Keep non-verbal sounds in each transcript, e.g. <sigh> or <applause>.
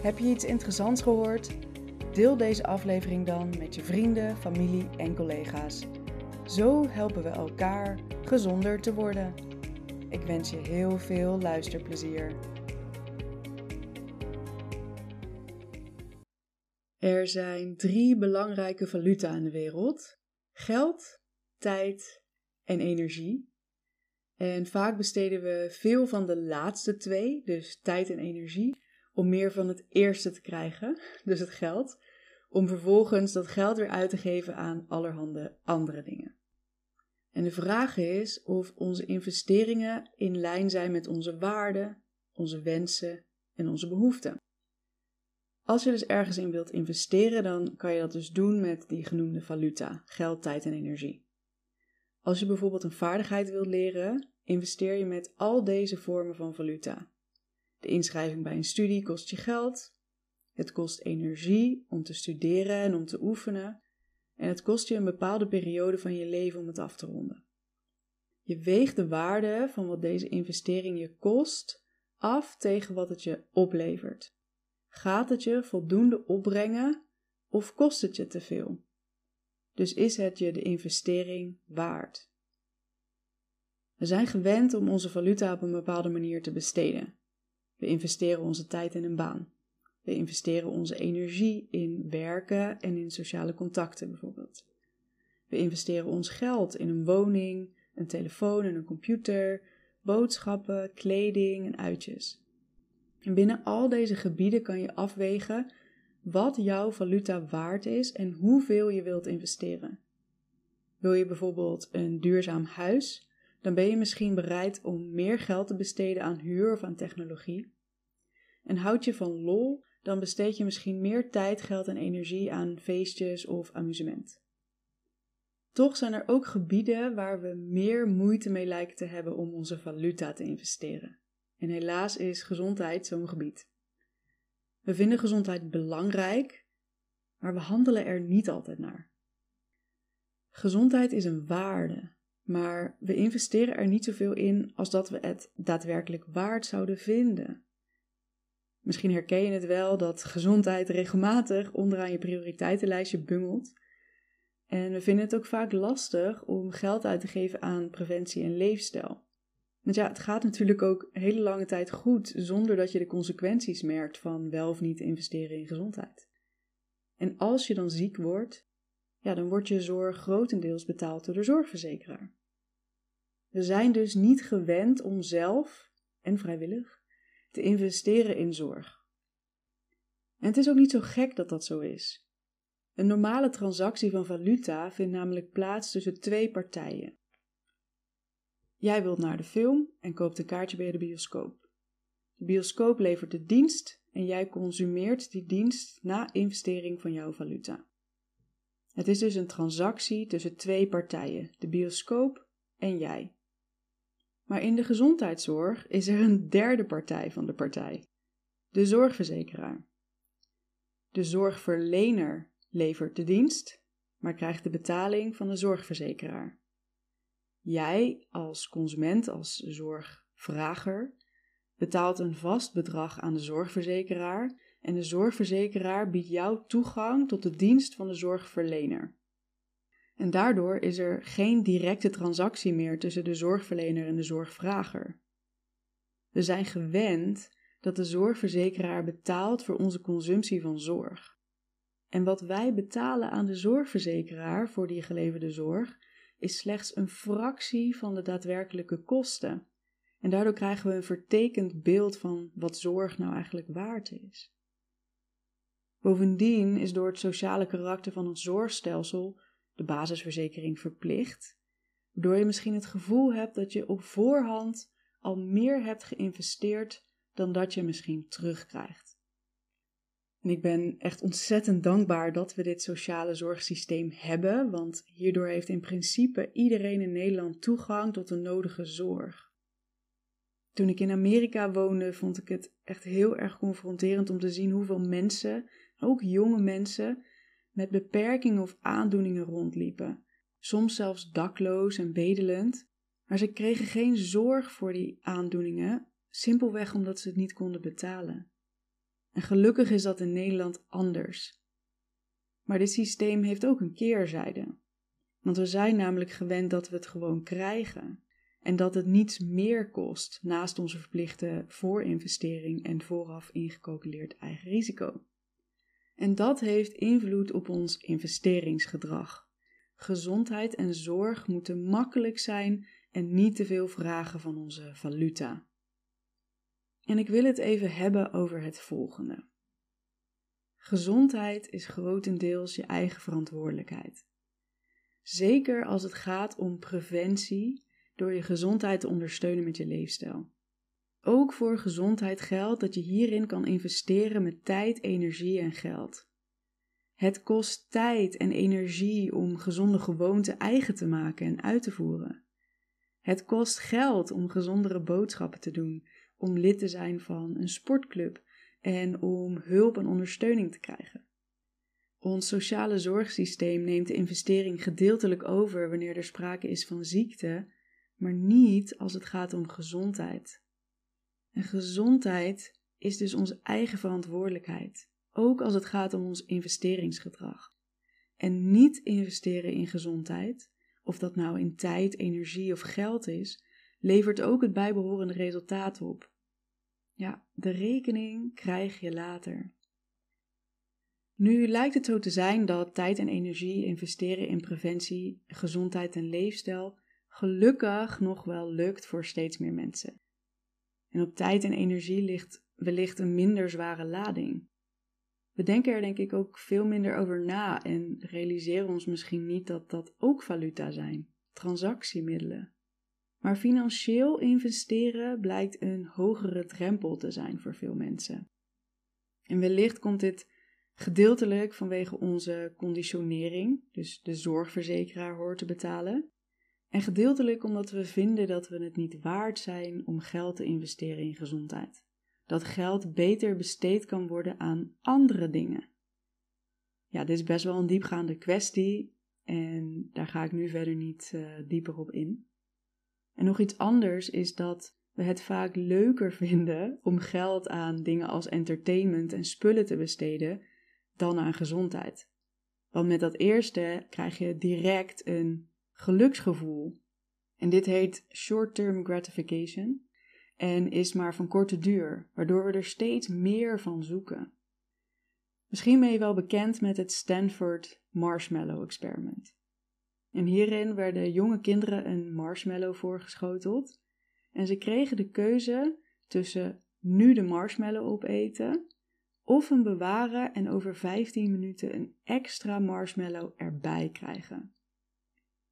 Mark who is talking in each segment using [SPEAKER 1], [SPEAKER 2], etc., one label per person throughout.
[SPEAKER 1] Heb je iets interessants gehoord? Deel deze aflevering dan met je vrienden, familie en collega's. Zo helpen we elkaar gezonder te worden. Ik wens je heel veel luisterplezier. Er zijn drie belangrijke valuta in de wereld: geld, tijd en energie. En vaak besteden we veel van de laatste twee, dus tijd en energie, om meer van het eerste te krijgen, dus het geld, om vervolgens dat geld weer uit te geven aan allerhande andere dingen. En de vraag is of onze investeringen in lijn zijn met onze waarden, onze wensen en onze behoeften. Als je dus ergens in wilt investeren, dan kan je dat dus doen met die genoemde valuta, geld, tijd en energie. Als je bijvoorbeeld een vaardigheid wilt leren, investeer je met al deze vormen van valuta. De inschrijving bij een studie kost je geld. Het kost energie om te studeren en om te oefenen. En het kost je een bepaalde periode van je leven om het af te ronden. Je weegt de waarde van wat deze investering je kost af tegen wat het je oplevert. Gaat het je voldoende opbrengen of kost het je te veel? Dus is het je de investering waard? We zijn gewend om onze valuta op een bepaalde manier te besteden. We investeren onze tijd in een baan. We investeren onze energie in werken en in sociale contacten bijvoorbeeld. We investeren ons geld in een woning, een telefoon en een computer, boodschappen, kleding en uitjes. En binnen al deze gebieden kan je afwegen wat jouw valuta waard is en hoeveel je wilt investeren. Wil je bijvoorbeeld een duurzaam huis, dan ben je misschien bereid om meer geld te besteden aan huur of aan technologie. En houd je van lol, dan besteed je misschien meer tijd, geld en energie aan feestjes of amusement. Toch zijn er ook gebieden waar we meer moeite mee lijken te hebben om onze valuta te investeren. En helaas is gezondheid zo'n gebied. We vinden gezondheid belangrijk, maar we handelen er niet altijd naar. Gezondheid is een waarde, maar we investeren er niet zoveel in als dat we het daadwerkelijk waard zouden vinden. Misschien herken je het wel dat gezondheid regelmatig onderaan je prioriteitenlijstje bungelt. En we vinden het ook vaak lastig om geld uit te geven aan preventie en leefstijl. Want ja, het gaat natuurlijk ook hele lange tijd goed zonder dat je de consequenties merkt van wel of niet investeren in gezondheid. En als je dan ziek wordt, ja, dan wordt je zorg grotendeels betaald door de zorgverzekeraar. We zijn dus niet gewend om zelf en vrijwillig te investeren in zorg. En het is ook niet zo gek dat dat zo is. Een normale transactie van valuta vindt namelijk plaats tussen twee partijen. Jij wilt naar de film en koopt een kaartje bij de bioscoop. De bioscoop levert de dienst en jij consumeert die dienst na investering van jouw valuta. Het is dus een transactie tussen twee partijen, de bioscoop en jij. Maar in de gezondheidszorg is er een derde partij van de partij, de zorgverzekeraar. De zorgverlener levert de dienst, maar krijgt de betaling van de zorgverzekeraar. Jij als consument, als zorgvrager, betaalt een vast bedrag aan de zorgverzekeraar en de zorgverzekeraar biedt jou toegang tot de dienst van de zorgverlener. En daardoor is er geen directe transactie meer tussen de zorgverlener en de zorgvrager. We zijn gewend dat de zorgverzekeraar betaalt voor onze consumptie van zorg. En wat wij betalen aan de zorgverzekeraar voor die geleverde zorg is slechts een fractie van de daadwerkelijke kosten. En daardoor krijgen we een vertekend beeld van wat zorg nou eigenlijk waard is. Bovendien is door het sociale karakter van het zorgstelsel de basisverzekering verplicht, waardoor je misschien het gevoel hebt dat je op voorhand al meer hebt geïnvesteerd dan dat je misschien terugkrijgt. En ik ben echt ontzettend dankbaar dat we dit sociale zorgsysteem hebben, want hierdoor heeft in principe iedereen in Nederland toegang tot de nodige zorg. Toen ik in Amerika woonde, vond ik het echt heel erg confronterend om te zien hoeveel mensen, ook jonge mensen, met beperkingen of aandoeningen rondliepen. Soms zelfs dakloos en bedelend. Maar ze kregen geen zorg voor die aandoeningen, simpelweg omdat ze het niet konden betalen. En gelukkig is dat in Nederland anders. Maar dit systeem heeft ook een keerzijde. Want we zijn namelijk gewend dat we het gewoon krijgen en dat het niets meer kost naast onze verplichte voorinvestering en vooraf ingecalculeerd eigen risico. En dat heeft invloed op ons investeringsgedrag. Gezondheid en zorg moeten makkelijk zijn en niet te veel vragen van onze valuta. En ik wil het even hebben over het volgende. Gezondheid is grotendeels je eigen verantwoordelijkheid. Zeker als het gaat om preventie door je gezondheid te ondersteunen met je leefstijl. Ook voor gezondheid geldt dat je hierin kan investeren met tijd, energie en geld. Het kost tijd en energie om gezonde gewoonten eigen te maken en uit te voeren. Het kost geld om gezondere boodschappen te doen, om lid te zijn van een sportclub en om hulp en ondersteuning te krijgen. Ons sociale zorgsysteem neemt de investering gedeeltelijk over wanneer er sprake is van ziekte maar niet als het gaat om gezondheid. En gezondheid is dus onze eigen verantwoordelijkheid, ook als het gaat om ons investeringsgedrag. En niet investeren in gezondheid, of dat nou in tijd, energie of geld is, levert ook het bijbehorende resultaat op. Ja, de rekening krijg je later. Nu lijkt het zo te zijn dat tijd en energie investeren in preventie, gezondheid en leefstijl gelukkig nog wel lukt voor steeds meer mensen. En op tijd en energie ligt wellicht een minder zware lading. We denken er denk ik ook veel minder over na en realiseren ons misschien niet dat dat ook valuta zijn, transactiemiddelen. Maar financieel investeren blijkt een hogere drempel te zijn voor veel mensen. En wellicht komt dit gedeeltelijk vanwege onze conditionering, dus de zorgverzekeraar hoort te betalen, en gedeeltelijk omdat we vinden dat we het niet waard zijn om geld te investeren in gezondheid. Dat geld beter besteed kan worden aan andere dingen. Ja, dit is best wel een diepgaande kwestie en daar ga ik nu verder niet uh, dieper op in. En nog iets anders is dat we het vaak leuker <laughs> vinden om geld aan dingen als entertainment en spullen te besteden dan aan gezondheid. Want met dat eerste krijg je direct een geluksgevoel. En dit heet short-term gratification en is maar van korte duur, waardoor we er steeds meer van zoeken. Misschien ben je wel bekend met het Stanford Marshmallow Experiment. En hierin werden jonge kinderen een marshmallow voorgeschoteld en ze kregen de keuze tussen nu de marshmallow opeten of hem bewaren en over 15 minuten een extra marshmallow erbij krijgen.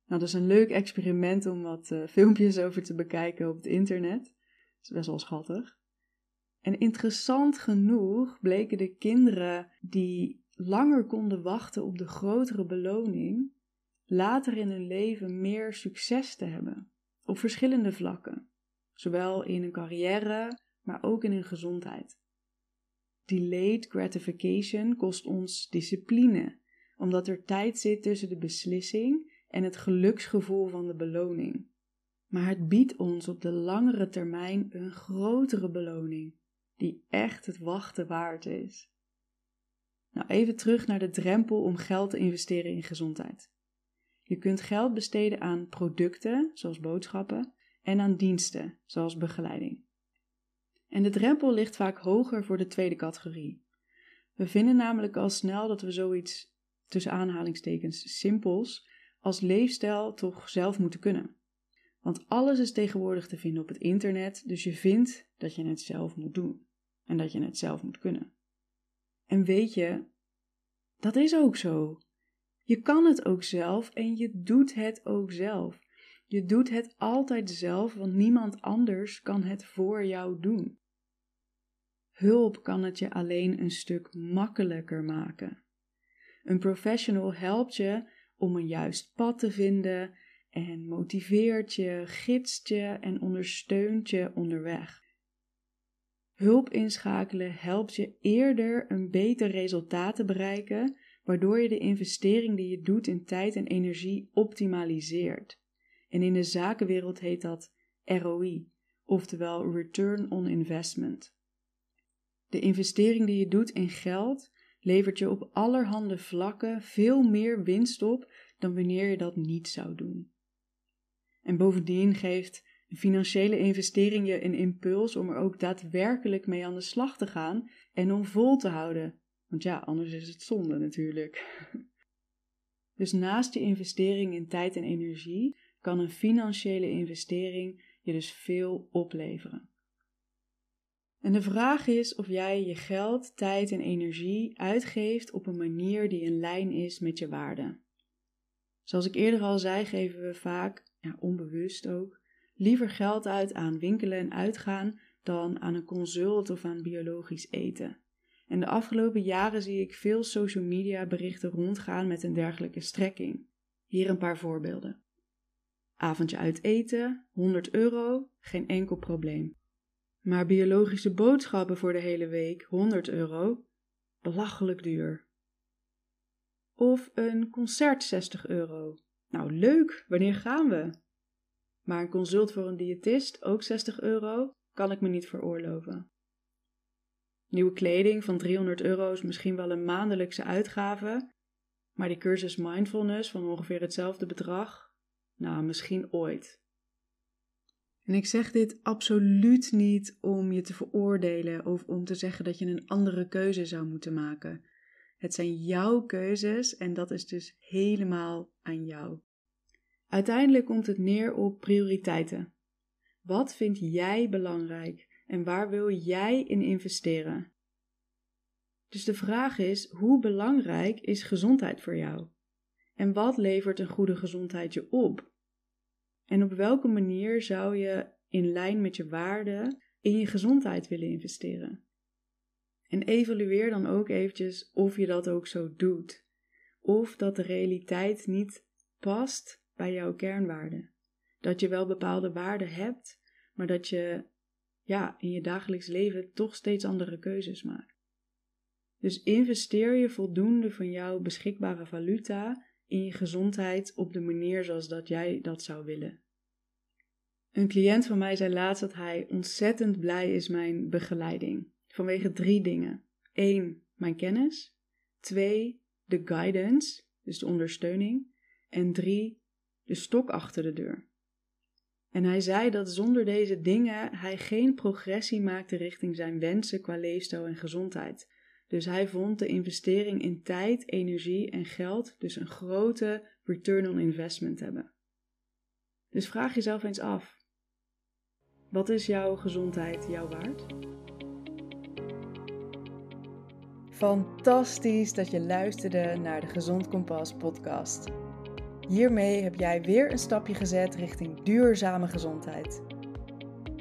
[SPEAKER 1] Nou, dat is een leuk experiment om wat uh, filmpjes over te bekijken op het internet. Dat is best wel schattig. En interessant genoeg bleken de kinderen die langer konden wachten op de grotere beloning, later in hun leven meer succes te hebben. Op verschillende vlakken. Zowel in hun carrière, maar ook in hun gezondheid. Delayed gratification kost ons discipline, omdat er tijd zit tussen de beslissing en het geluksgevoel van de beloning. Maar het biedt ons op de langere termijn een grotere beloning, die echt het wachten waard is. Nou, even terug naar de drempel om geld te investeren in gezondheid. Je kunt geld besteden aan producten, zoals boodschappen, en aan diensten, zoals begeleiding. En de drempel ligt vaak hoger voor de tweede categorie. We vinden namelijk al snel dat we zoiets tussen aanhalingstekens simpels als leefstijl toch zelf moeten kunnen. Want alles is tegenwoordig te vinden op het internet, dus je vindt dat je het zelf moet doen en dat je het zelf moet kunnen. En weet je, dat is ook zo. Je kan het ook zelf en je doet het ook zelf. Je doet het altijd zelf, want niemand anders kan het voor jou doen. Hulp kan het je alleen een stuk makkelijker maken. Een professional helpt je om een juist pad te vinden en motiveert je, gidst je en ondersteunt je onderweg. Hulp inschakelen helpt je eerder een beter resultaat te bereiken, waardoor je de investering die je doet in tijd en energie optimaliseert. En in de zakenwereld heet dat ROI, oftewel Return on Investment. De investering die je doet in geld levert je op allerhande vlakken veel meer winst op dan wanneer je dat niet zou doen. En bovendien geeft een financiële investering je een impuls om er ook daadwerkelijk mee aan de slag te gaan en om vol te houden. Want ja, anders is het zonde natuurlijk. <laughs> Dus naast je investering in tijd en energie kan een financiële investering je dus veel opleveren. En de vraag is of jij je geld, tijd en energie uitgeeft op een manier die in lijn is met je waarden. Zoals ik eerder al zei, geven we vaak, ja, onbewust ook, liever geld uit aan winkelen en uitgaan dan aan een consult of aan biologisch eten. En de afgelopen jaren zie ik veel social media berichten rondgaan met een dergelijke strekking. Hier een paar voorbeelden. Avondje uit eten, 100 euro, geen enkel probleem. Maar biologische boodschappen voor de hele week, 100 euro, belachelijk duur. Of een concert 60 euro. Nou leuk, wanneer gaan we? Maar een consult voor een diëtist, ook 60 euro, kan ik me niet veroorloven. Nieuwe kleding van 300 euro is misschien wel een maandelijkse uitgave, maar die cursus mindfulness van ongeveer hetzelfde bedrag, nou misschien ooit. En ik zeg dit absoluut niet om je te veroordelen of om te zeggen dat je een andere keuze zou moeten maken. Het zijn jouw keuzes en dat is dus helemaal aan jou. Uiteindelijk komt het neer op prioriteiten. Wat vind jij belangrijk en waar wil jij in investeren? Dus de vraag is: hoe belangrijk is gezondheid voor jou? En wat levert een goede gezondheid je op? En op welke manier zou je in lijn met je waarden in je gezondheid willen investeren? En evalueer dan ook eventjes of je dat ook zo doet. Of dat de realiteit niet past bij jouw kernwaarden. Dat je wel bepaalde waarden hebt, maar dat je ja, in je dagelijks leven toch steeds andere keuzes maakt. Dus investeer je voldoende van jouw beschikbare valuta in je gezondheid op de manier zoals dat jij dat zou willen. Een cliënt van mij zei laatst dat hij ontzettend blij is mijn begeleiding. Vanwege drie dingen. 1. Mijn kennis. 2. De guidance, dus de ondersteuning. En 3 de stok achter de deur. En hij zei dat zonder deze dingen hij geen progressie maakte richting zijn wensen qua leefstijl en gezondheid. Dus hij vond de investering in tijd, energie en geld dus een grote return on investment hebben. Dus vraag jezelf eens af: wat is jouw gezondheid jouw waard? Fantastisch dat je luisterde naar de Gezond Kompas podcast. Hiermee heb jij weer een stapje gezet richting duurzame gezondheid.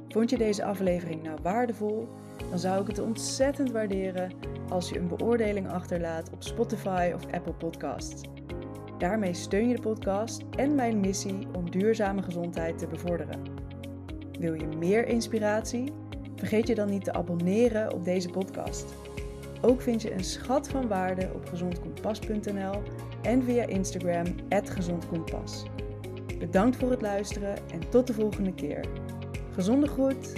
[SPEAKER 1] Vond je deze aflevering nou waardevol? Dan zou ik het ontzettend waarderen als je een beoordeling achterlaat op Spotify of Apple Podcasts. Daarmee steun je de podcast en mijn missie om duurzame gezondheid te bevorderen. Wil je meer inspiratie? Vergeet je dan niet te abonneren op deze podcast. Ook vind je een schat van waarde op gezondkompas.nl en via Instagram @gezondkompas. Bedankt voor het luisteren en tot de volgende keer. Gezonde groet.